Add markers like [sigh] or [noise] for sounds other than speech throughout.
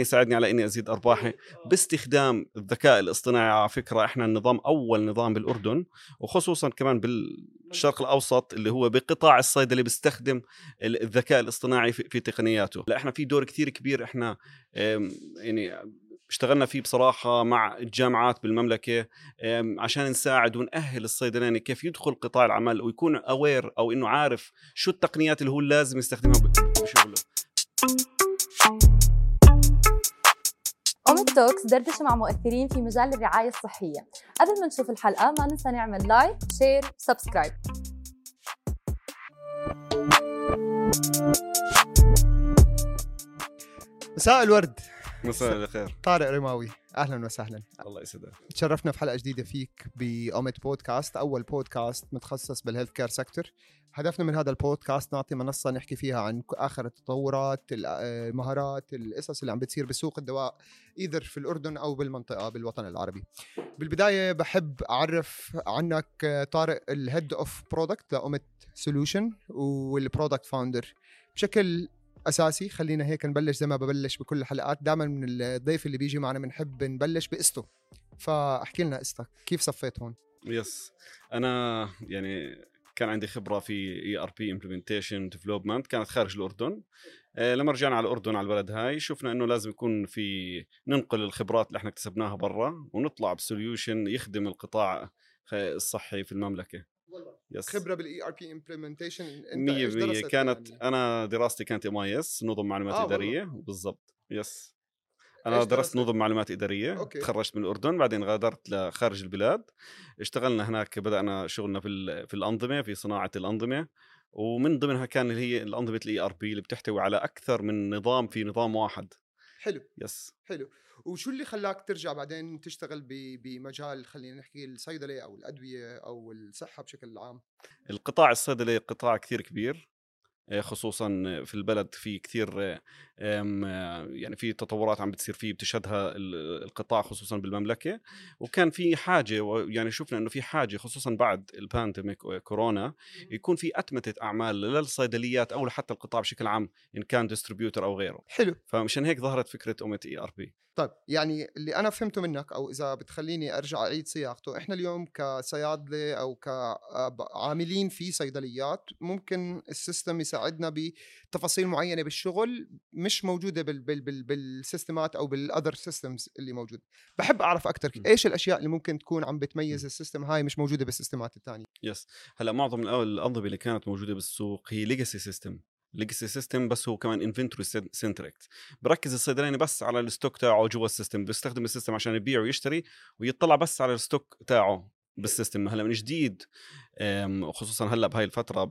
يساعدني على إني أزيد أرباحي. باستخدام الذكاء الاصطناعي على فكرة إحنا النظام أول نظام بالأردن وخصوصا كمان بالشرق الأوسط اللي هو بقطاع الصيدله بيستخدم الذكاء الاصطناعي في, تقنياته. لا إحنا في دور كثير كبير إحنا يعني اشتغلنا فيه بصراحة مع الجامعات بالمملكة عشان نساعد ونأهل الصيدلاني كيف يدخل قطاع العمل ويكون اوير أو إنه عارف شو التقنيات اللي هو لازم يستخدمها. Talks دردشة مع مؤثرين في مجال الرعاية الصحية. قبل ما نشوف الحلقة ما ننسى نعمل like share subscribe. مساء الورد. مساء الخير. طارق رماوي أهلا وسهلا. الله يسعدك. تشرفنا في حلقة جديدة فيك باوميت بودكاست أول بودكاست متخصص بال health care sector هدفنا من هذا البودكاست نعطي منصة نحكي فيها عن آخر التطورات المهارات القصص اللي عم بتصير بسوق الدواء either في الأردن أو بالمنطقة بالوطن العربي. بالبداية بحب أعرف عنك طارق ال head of product لاوميت solution وال product founder بشكل أساسي. خلينا هيك نبلش زي ما ببلش بكل الحلقات. دائما من الضيف اللي بيجي معنا بنحب نبلش بقصته فاحكي لنا قصتك كيف صفيت هون؟ yes. أنا يعني كان عندي خبرة في ERP implementation development كانت خارج الأردن. آه لما رجعنا على الأردن على البلد هاي شفنا إنه لازم يكون في ننقل الخبرات اللي إحنا اكتسبناها برا ونطلع ب solution يخدم القطاع الصحي في المملكة. yes خبرة بال ERP implementation 100% كانت يعني؟ أنا دراستي كانت MIS نظم معلومات آه إدارية. بالضبط. yes أنا درست نظم معلومات إدارية. okay. تخرجت من الأردن بعدين غادرت لخارج البلاد. اشتغلنا هناك بدأنا شغلنا في في الأنظمة في صناعة الأنظمة. ومن ضمنها كان اللي هي الأنظمة ال ERP اللي بتحتوي على أكثر من نظام في نظام واحد. حلو yes. حلو. وشو اللي خلاك ترجع بعدين تشتغل بمجال خلينا نحكي الصيدله أو الأدوية أو الصحة بشكل عام؟ القطاع الصيدلي قطاع كثير كبير. خصوصا في البلد في كثير يعني في تطورات عم بتصير فيه بتشهدها القطاع خصوصا بالمملكة. وكان في حاجة يعني شفنا إنه في حاجة خصوصا بعد ال pandemic كورونا يكون في أتمتة أعمال للصيدليات أو حتى القطاع بشكل عام إن كان distributor أو غيره. حلو. فمشان هيك ظهرت فكرة اوميت ERP طيب يعني اللي أنا فهمته منك أو إذا بتخليني أرجع أعيد صياغته إحنا اليوم كصيادلة أو كعاملين في صيدليات ممكن ال system يساعدنا بتفاصيل معينة بالشغل مش موجودة بال بال بال بال systemات أو بال other systems اللي موجود. بحب أعرف أكثر إيش الأشياء اللي ممكن تكون عم بتميز ال system هاي مش موجودة بال systemات الثانية yes هلأ معظم الأنظمة اللي كانت موجودة بالسوق هي legacy system legacy system بس هو كمان inventory centric بركز الصيدلاني بس على ال stock تاعه جوا ال system بيستخدم ال system عشان يبيع ويشتري ويطلع بس على ال stock تاعه بال system. هلا من جديد وخصوصا هلأ بهاي الفترة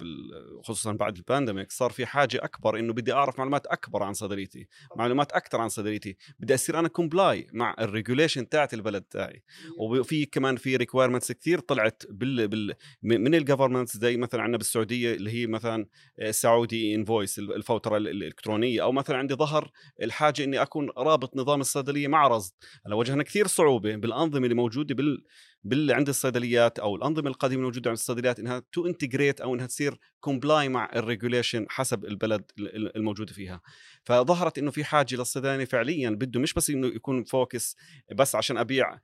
خصوصا بعد ال pandemic صار في حاجة أكبر إنه بدي أعرف معلومات أكبر عن صيدليتي معلومات أكثر عن صيدليتي بدي أصير أنا comply مع ال regulation تاعت البلد تاعي. وفي كمان في requirements كثير طلعت بال, بال من ال governments زي مثلا عندنا بالسعودية اللي هي مثلا سعودي invoice الفوترة الإلكترونية. أو مثلا عندي ظهر الحاجة إني أكون رابط نظام الصيدلية مع رصد. هلأ واجهنا كثير صعوبة بالأنظمة اللي موجودة بال بال عند الصيدليات أو الأنظمة القديمة الموجودة عند الصيدليات إنها to integrate أو إنها تصير comply مع ال regulation حسب البلد الموجوده فيها. فظهرت إنه في حاجة للصيدلاني فعليا بده مش بس إنه يكون focus بس عشان أبيع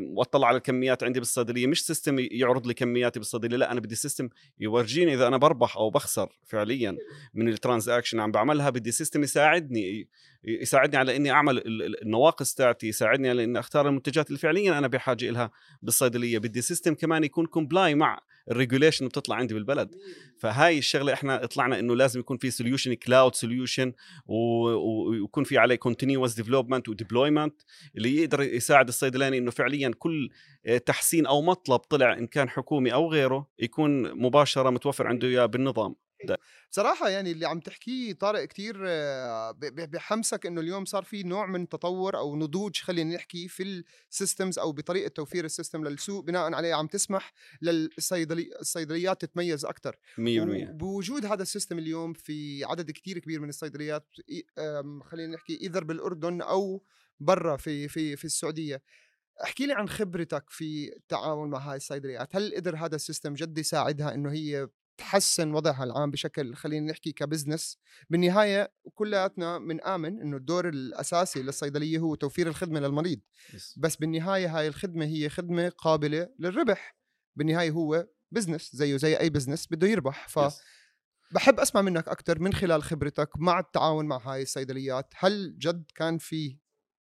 وأطلع على الكميات عندي بالصيدلية مش system يعرض لي كمياتي بالصيدلية لا أنا بدي system يورجيني إذا أنا بربح أو بخسر فعليا من ال transaction عم بعملها بدي system يساعدني يساعدني على إني أعمل النواقص تاعتي يساعدني على إني أختار المنتجات اللي فعليا أنا بحاجة لها بالصيدلية. بدي system كمان يكون comply مع ال regulation بتطلع عندي بالبلد. فهاي الشغلة إحنا طلعنا إنه لازم يكون في solution cloud solution ويكون في عليه continuous development و deployment اللي يقدر يساعد الصيدلاني إنه فعليا كل تحسين أو مطلب طلع إن كان حكومي أو غيره يكون مباشرة متوفر عنده إياه بالنظام. ده. بصراحة يعني اللي عم تحكيه طارق كتير بحمسك إنه اليوم صار في نوع من تطور أو نضوج خلينا نحكي في ال systems أو بطريقة توفير ال system للسوق بناء عليه عم تسمح للصيدلي الصيدليات تتميز أكثر 100% بوجود هذا ال system اليوم في عدد كتير كبير من الصيدليات خلينا نحكي اذا بالأردن أو برا في في في السعودية. احكي لي عن خبرتك في التعامل مع هاي الصيدليات. هل قدر هذا ال system جد يساعدها إنه هي تحسن وضعها العام بشكل خلينا نحكي ك business بالنهاية كلياتنا بنآمن إنه الدور الأساسي للصيدلية هو توفير الخدمة للمريض. بس بالنهاية هاي الخدمة هي خدمة قابلة للربح. بالنهاية هو business زيه زي أي business بده يربح. ف. بحب أسمع منك أكثر من خلال خبرتك مع التعاون مع هاي الصيدليات. هل جد كان في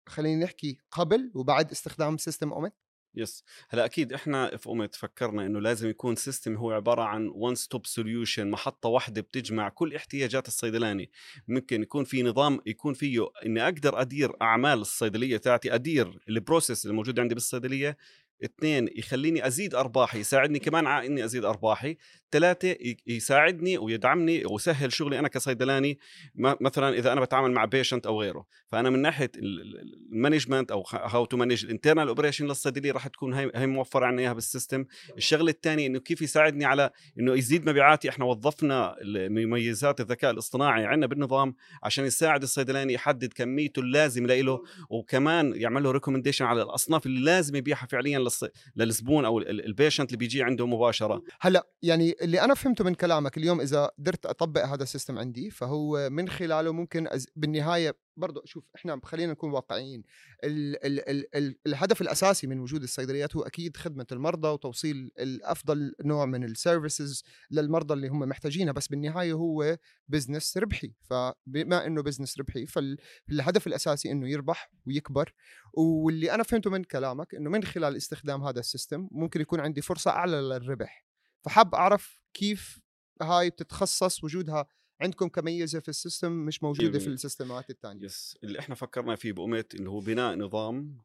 خلينا نحكي قبل وبعد استخدام system اومت yes. هلأ أكيد إحنا في اومت فكرنا إنه لازم يكون system هو عبارة عن one stop solution محطة واحدة بتجمع كل احتياجات الصيدلاني. ممكن يكون في نظام يكون فيه إني أقدر أدير أعمال الصيدلية تاعتي أدير ال process الموجود عندي بالصيدلية اثنين يخليني أزيد أرباحي يساعدني كمان على إني أزيد أرباحي. ثلاثة يساعدني ويدعمني ويسهل شغلي أنا كصيدلاني مثلا إذا أنا بتعامل مع patient أو غيره. فأنا من ناحية ال management أو how to manage ال internal operation للصيدلية راح تكون هي هي موفرة عنا إياها بال system الشغله الثانية إنه كيف يساعدني على إنه يزيد مبيعاتي إحنا وظفنا مميزات الذكاء الاصطناعي عندنا بالنظام عشان يساعد الصيدلاني يحدد كميته اللازم له وكمان يعمل له recommendation على الأصناف اللي لازم يبيعها فعليا للص... للزبون أو ال- ال- ال patient اللي بيجي عنده مباشرة. هلأ يعني اللي أنا فهمته من كلامك اليوم إذا قدرت أطبق هذا ال system عندي فهو من خلاله ممكن أز... بالنهاية برضه شوف إحنا خلينا نكون واقعيين ال... ال... ال... ال... الهدف الأساسي من وجود الصيدليات هو أكيد خدمة المرضى وتوصيل الافضل نوع من ال services للمرضى اللي هم محتاجينها بس بالنهاية هو business ربحي. فبما إنه business ربحي فالهدف الأساسي إنه يربح ويكبر. واللي أنا فهمته من كلامك إنه من خلال استخدام هذا ال system ممكن يكون عندي فرصة أعلى للربح. فحاب أعرف كيف هاي بتتخصص وجودها عندكم كميزة في ال system مش موجودة في 100%. ال systemات الثانية yes اللي إحنا فكرنا فيه بأمت إنه هو بناء نظام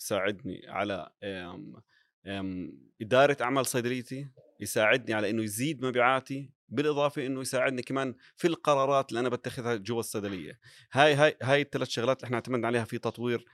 يساعدني على أم أم إدارة أعمال صيدليتي يساعدني على إنه يزيد مبيعاتي بالإضافة إنه يساعدني كمان في القرارات اللي أنا بتخذها جوا الصيدلية هاي هاي هاي الثلاث شغلات اللي إحنا اعتمدنا عليها في تطوير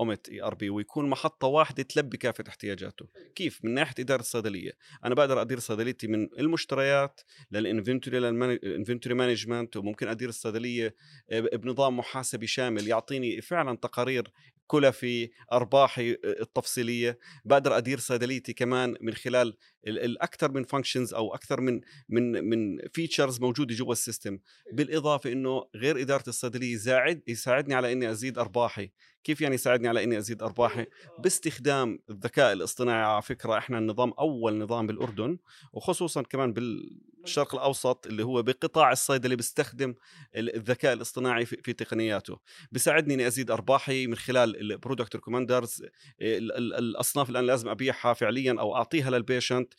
اومت ERP ويكون محطة واحدة تلبي كافة احتياجاته. كيف؟ من ناحية إدارة الصيدلية. أنا بقدر أدير صيدليتي من المشتريات لل inventory لل inventory management وممكن أدير الصيدلية بنظام محاسبي شامل يعطيني فعلا تقارير كلفي أرباحي التفصيلية. بقدر أدير صيدليتي كمان من خلال ال- الاكثر من functions أو أكثر من من من features موجودة جوا ال system. بالإضافة إنه غير إدارة الصيدلية يساعد يساعدني على إني أزيد أرباحي. كيف يعني يساعدني على إني أزيد أرباحي؟ باستخدام الذكاء الاصطناعي. على فكرة إحنا النظام أول نظام بالأردن وخصوصا كمان بالشرق الأوسط اللي هو بقطاع الصيدلي بيستخدم ال- الذكاء الاصطناعي في, في تقنياته. بيساعدني إني أزيد أرباحي من خلال ال product recommenders الأصناف اللي أنا لازم أبيعها فعليا أو أعطيها لل patient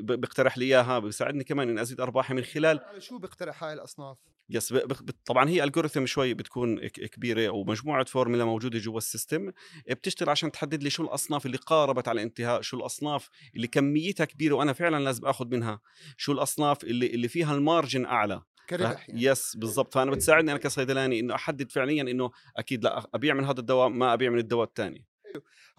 بيقترح لي إياها بيساعدني كمان إني أزيد أرباحي من خلال على شو بيقترح هاي الأصناف؟ yes طبعا هي algorithm شوي بتكون كبيرة ومجموعة فورمولا موجودة جوا ال system. بتشتغل عشان تحدد لي شو الأصناف اللي قاربت على الانتهاء شو الأصناف اللي كميتها كبيرة وأنا فعلا لازم آخذ منها شو الأصناف اللي اللي فيها ال margin أعلى. كربح يعني. yes بالضبط. فأنا بتساعدني أنا كصيدلاني إنه أحدد فعليا إنه أكيد لأ أبيع من هذا الدواء ما أبيع من الدواء الثاني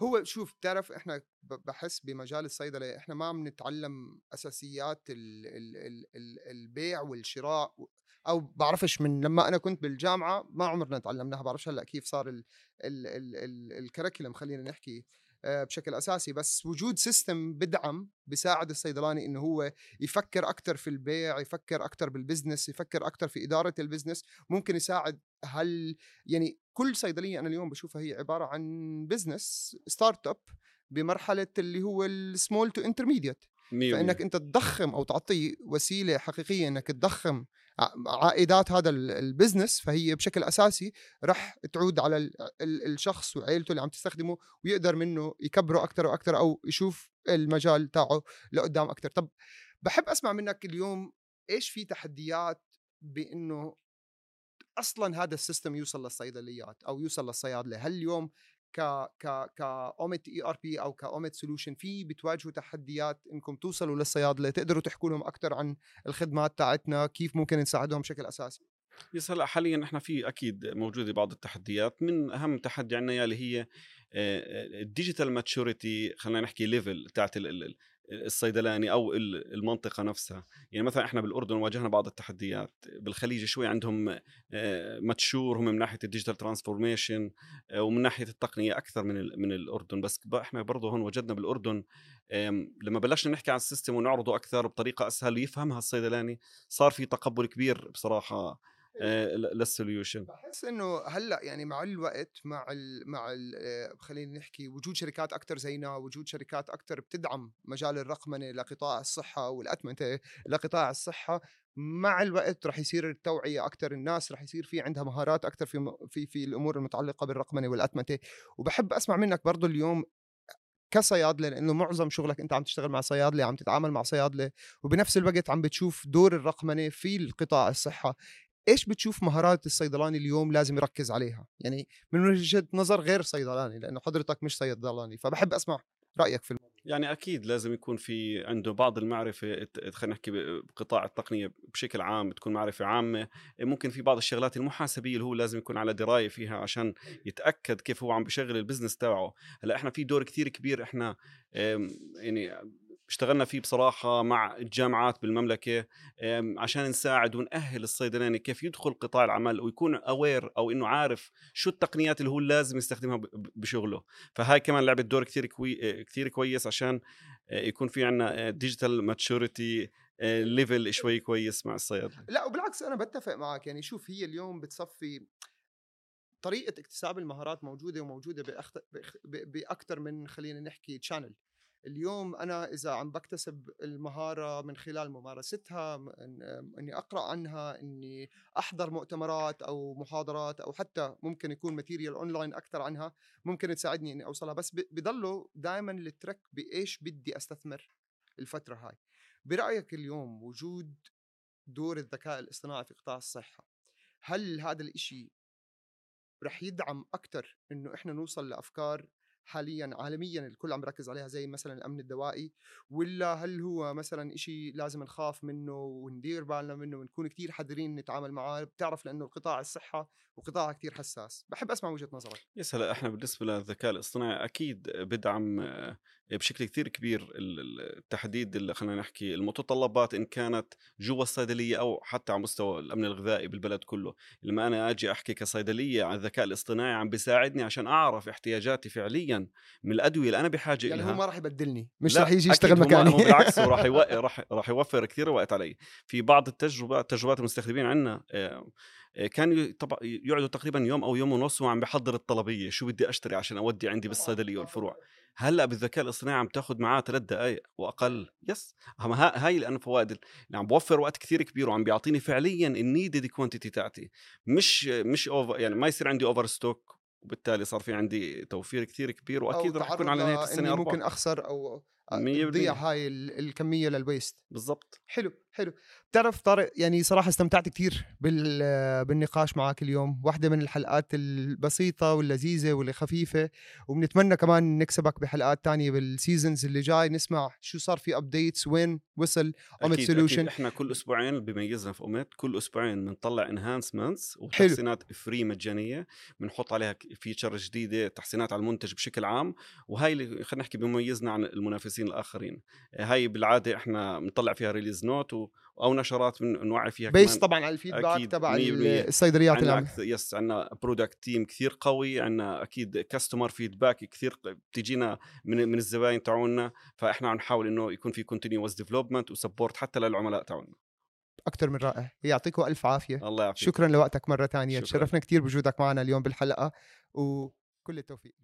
هو شوف بتعرف إحنا بحس بمجال الصيدلة إحنا ما عم نتعلم أساسيات ال ال ال ال البيع والشراء أو بعرفش من لما أنا كنت بالجامعة ما عمرنا تعلمناها بعرفش هلأ كيف صار ال ال ال ال curriculum خلينا نحكي. بشكل أساسي. بس وجود system بدعم بيساعد الصيدلاني إنه هو يفكر أكثر في البيع يفكر أكثر بال business يفكر أكثر في إدارة ال business ممكن يساعد. هل يعني كل صيدلية أنا اليوم بشوفها هي عبارة عن business start up بمرحلة اللي هو ال small to intermediate فإنك أنت تضخم أو تعطي وسيلة حقيقية إنك تضخم عائدات هذا ال- business فهي بشكل أساسي رح تعود على ال- ال- الشخص وعائلته اللي عم تستخدمه ويقدر منه يكبره أكثر وأكثر أو يشوف المجال تاعه لقدام أكثر طب بحب أسمع منك اليوم إيش في تحديات بإنه أصلا هذا ال system يوصل للصيدليات أو يوصل للصيادلة؟ هل اليوم ك ك كأوميت ERP أو كأوميت solution في بتواجهوا تحديات إنكم توصلوا للصيادله تقدروا تحكوا لهم أكثر عن الخدمات تاعتنا كيف ممكن نساعدهم بشكل أساسي؟ yes هلأ حاليا إحنا في أكيد موجودة بعض التحديات. من أهم تحدي عندنا اللي هي ال digital maturity خلينا نحكي level تاعت الصيدلاني أو ال- المنطقة نفسها. يعني مثلا إحنا بالأردن واجهنا بعض التحديات. بالخليج شوي عندهم آه، mature هم من ناحية ال digital transformation ومن ناحية التقنية أكثر من من الأردن. بس إحنا برضه هون وجدنا بالأردن لما بلشنا نحكي عن ال system ونعرضه أكثر بطريقة أسهل يفهمها الصيدلاني صار في تقبل كبير بصراحة آه، لل solution بحس إنه هلأ يعني مع الوقت مع ال مع ال آه، خلينا نحكي وجود شركات أكثر زينا وجود شركات أكثر بتدعم مجال الرقمنة لقطاع الصحة والاتمته لقطاع الصحة مع الوقت رح يصير التوعية أكثر الناس رح يصير في عندها مهارات أكثر في في في الأمور المتعلقة بالرقمنة والاتمته وبحب أسمع منك برضو اليوم كصيادلة لأنه معظم شغلك أنت عم تشتغل مع صيادلة عم تتعامل مع صيادلة وبنفس الوقت عم بتشوف دور الرقمنة في القطاع الصحة. إيش بتشوف مهارات الصيدلاني اليوم لازم يركز عليها؟ يعني من وجهة نظر غير صيدلاني لأنه حضرتك مش صيدلاني فبحب أسمع رأيك في الموضوع يعني أكيد لازم يكون في عنده بعض المعرفة خلينا نحكي بقطاع التقنية بشكل عام تكون معرفة عامة. ممكن في بعض الشغلات المحاسبية اللي هو لازم يكون على دراية فيها عشان يتأكد كيف هو عم بيشغل ال business تبعه هلأ إحنا في دور كثير كبير إحنا يعني اشتغلنا فيه بصراحة مع الجامعات بالمملكة عشان نساعد ونأهل الصيدلاني كيف يدخل قطاع العمل ويكون aware أو إنه عارف شو التقنيات اللي هو لازم يستخدمها بشغله. فهاي كمان لعبت دور كثير كوي كثير كويس عشان آه، يكون في عندنا digital maturity level شوي كويس مع الصيادلة. لا وبالعكس أنا بتفق معك يعني شوف هي اليوم بتصفي طريقة اكتساب المهارات موجودة وموجودة. باكثر من خلينا نحكي channel اليوم أنا إذا عم بكتسب المهارة من خلال ممارستها إني أقرأ عنها إني أحضر مؤتمرات أو محاضرات أو حتى ممكن يكون material online أكثر عنها ممكن تساعدني إني أوصلها بس بضلوا دائما الترك بإيش بدي أستثمر الفترة هاي. برأيك اليوم وجود دور الذكاء الاصطناعي في قطاع الصحة هل هذا الإشي رح يدعم أكثر إنه إحنا نوصل لأفكار حاليا عالميا الكل عم يركز عليها زي مثلا الأمن الدوائي ولا هل هو مثلا إشي لازم نخاف منه وندير بالنا منه ونكون كتير حذرين نتعامل معاه بتعرف لأنه القطاع الصحة وقطاع كتير حساس. بحب أسمع وجهة نظرك. هلا إحنا بالنسبة للذكاء الاصطناعي أكيد بدعم بشكل كثير كبير ال- ال- التحديد خلينا نحكي المتطلبات إن كانت جوا الصيدلية أو حتى على مستوى الأمن الغذائي بالبلد كله. لما أنا أجي أحكي كصيدلية عن الذكاء الاصطناعي عم بيساعدني عشان أعرف احتياجاتي فعليا من الأدوية اللي أنا بحاجة يعني لها هو ما راح يبدلني مش راح يجي يشتغل مكاني. هو بالعكس هو راح. [laughs] راح راح يوفر كثير وقت علي. في بعض التجربات تجربات المستخدمين عندنا كانوا ي- طبعا يقعدوا تقريبا يوم أو يوم ونص وعم بحضر الطلبية شو بدي أشتري عشان أودي عندي بالصيدليه والفروع هلأ بالذكاء الاصطناعي عم تاخذ معاه ثلاث دقائق وأقل. yes. هاي لأنه فوائد اللي عم بوفر وقت كثير كبير وعم بيعطيني فعليا ال needed quantity تاعتي. مش مش over يعني ما يصير عندي over stock وبالتالي صار في عندي توفير كثير كبير وأكيد رح يكون على نهاية السنة ممكن ارباح أخسر أو مية تضيع. هاي ال- الكمية لل waste بالضبط. حلو. حلو. بتعرف طارق يعني صراحة استمتعت كثير بال بالنقاش معك اليوم. واحدة من الحلقات البسيطة واللذيذة واللي خفيفة. وبنتمنى كمان نكسبك بحلقات تانية بال seasons اللي جاي. نسمع شو صار في updates وين وصل اوميت solution أكيد. إحنا كل أسبوعين بيميزنا في اوميت كل أسبوعين بنطلع enhancements وتحسينات free مجانية. بنحط عليها feature جديدة تحسينات على المنتج بشكل عام. وهي اللي خلينا نحكي بيميزنا عن المنافسين الآخرين. هاي بالعادة إحنا بنطلع فيها release note. أو نشرات من نوعي فيها based طبعا على ال feedback تبع. الصيدليات عندنا yes عندنا product team كثير قوي عندنا أكيد customer feedback كثير بتجينا من من الزباين تاعونا فإحنا عم نحاول إنه يكون في continuous development و support حتى للعملاء تاعونا. أكثر من رائع. يعطيكم ألف عافية. الله يعافيك. شكرا لوقتك مرة تانية شكراً. تشرفنا كثير بوجودك معنا اليوم بالحلقة وكل التوفيق.